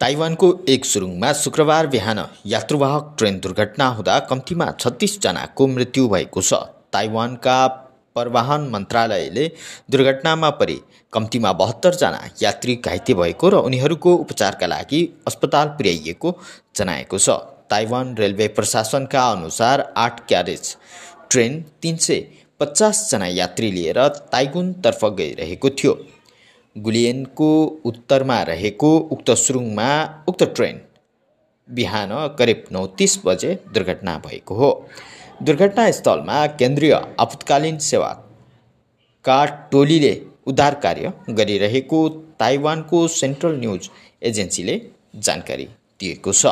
ताइवानको एक सुरुङमा शुक्रबार बिहान यात्रुवाहक ट्रेन दुर्घटना हुँदा कम्तीमा छत्तिसजनाको मृत्यु भएको छ। ताइवानका परिवहन मन्त्रालयले दुर्घटनामा परि कम्तीमा बहत्तरजना यात्री घाइते भएको र उनीहरूको उपचारका लागि अस्पताल पुर्याइएको जनाएको छ। ताइवान रेलवे प्रशासनका अनुसार आठ क्यारेज ट्रेन तिन सय पचासजना यात्री लिएर ताइगुनतर्फ गइरहेको थियो। गुलियनको उत्तरमा रहेको उक्त सुरुङमा उक्त ट्रेन बिहान करिब नौ तिस बजे दुर्घटना भएको हो। दुर्घटनास्थलमा केन्द्रीय आपतकालीन सेवाका टोलीले उद्धार कार्य गरिरहेको ताइवानको सेन्ट्रल न्युज एजेन्सीले जानकारी दिएको छ।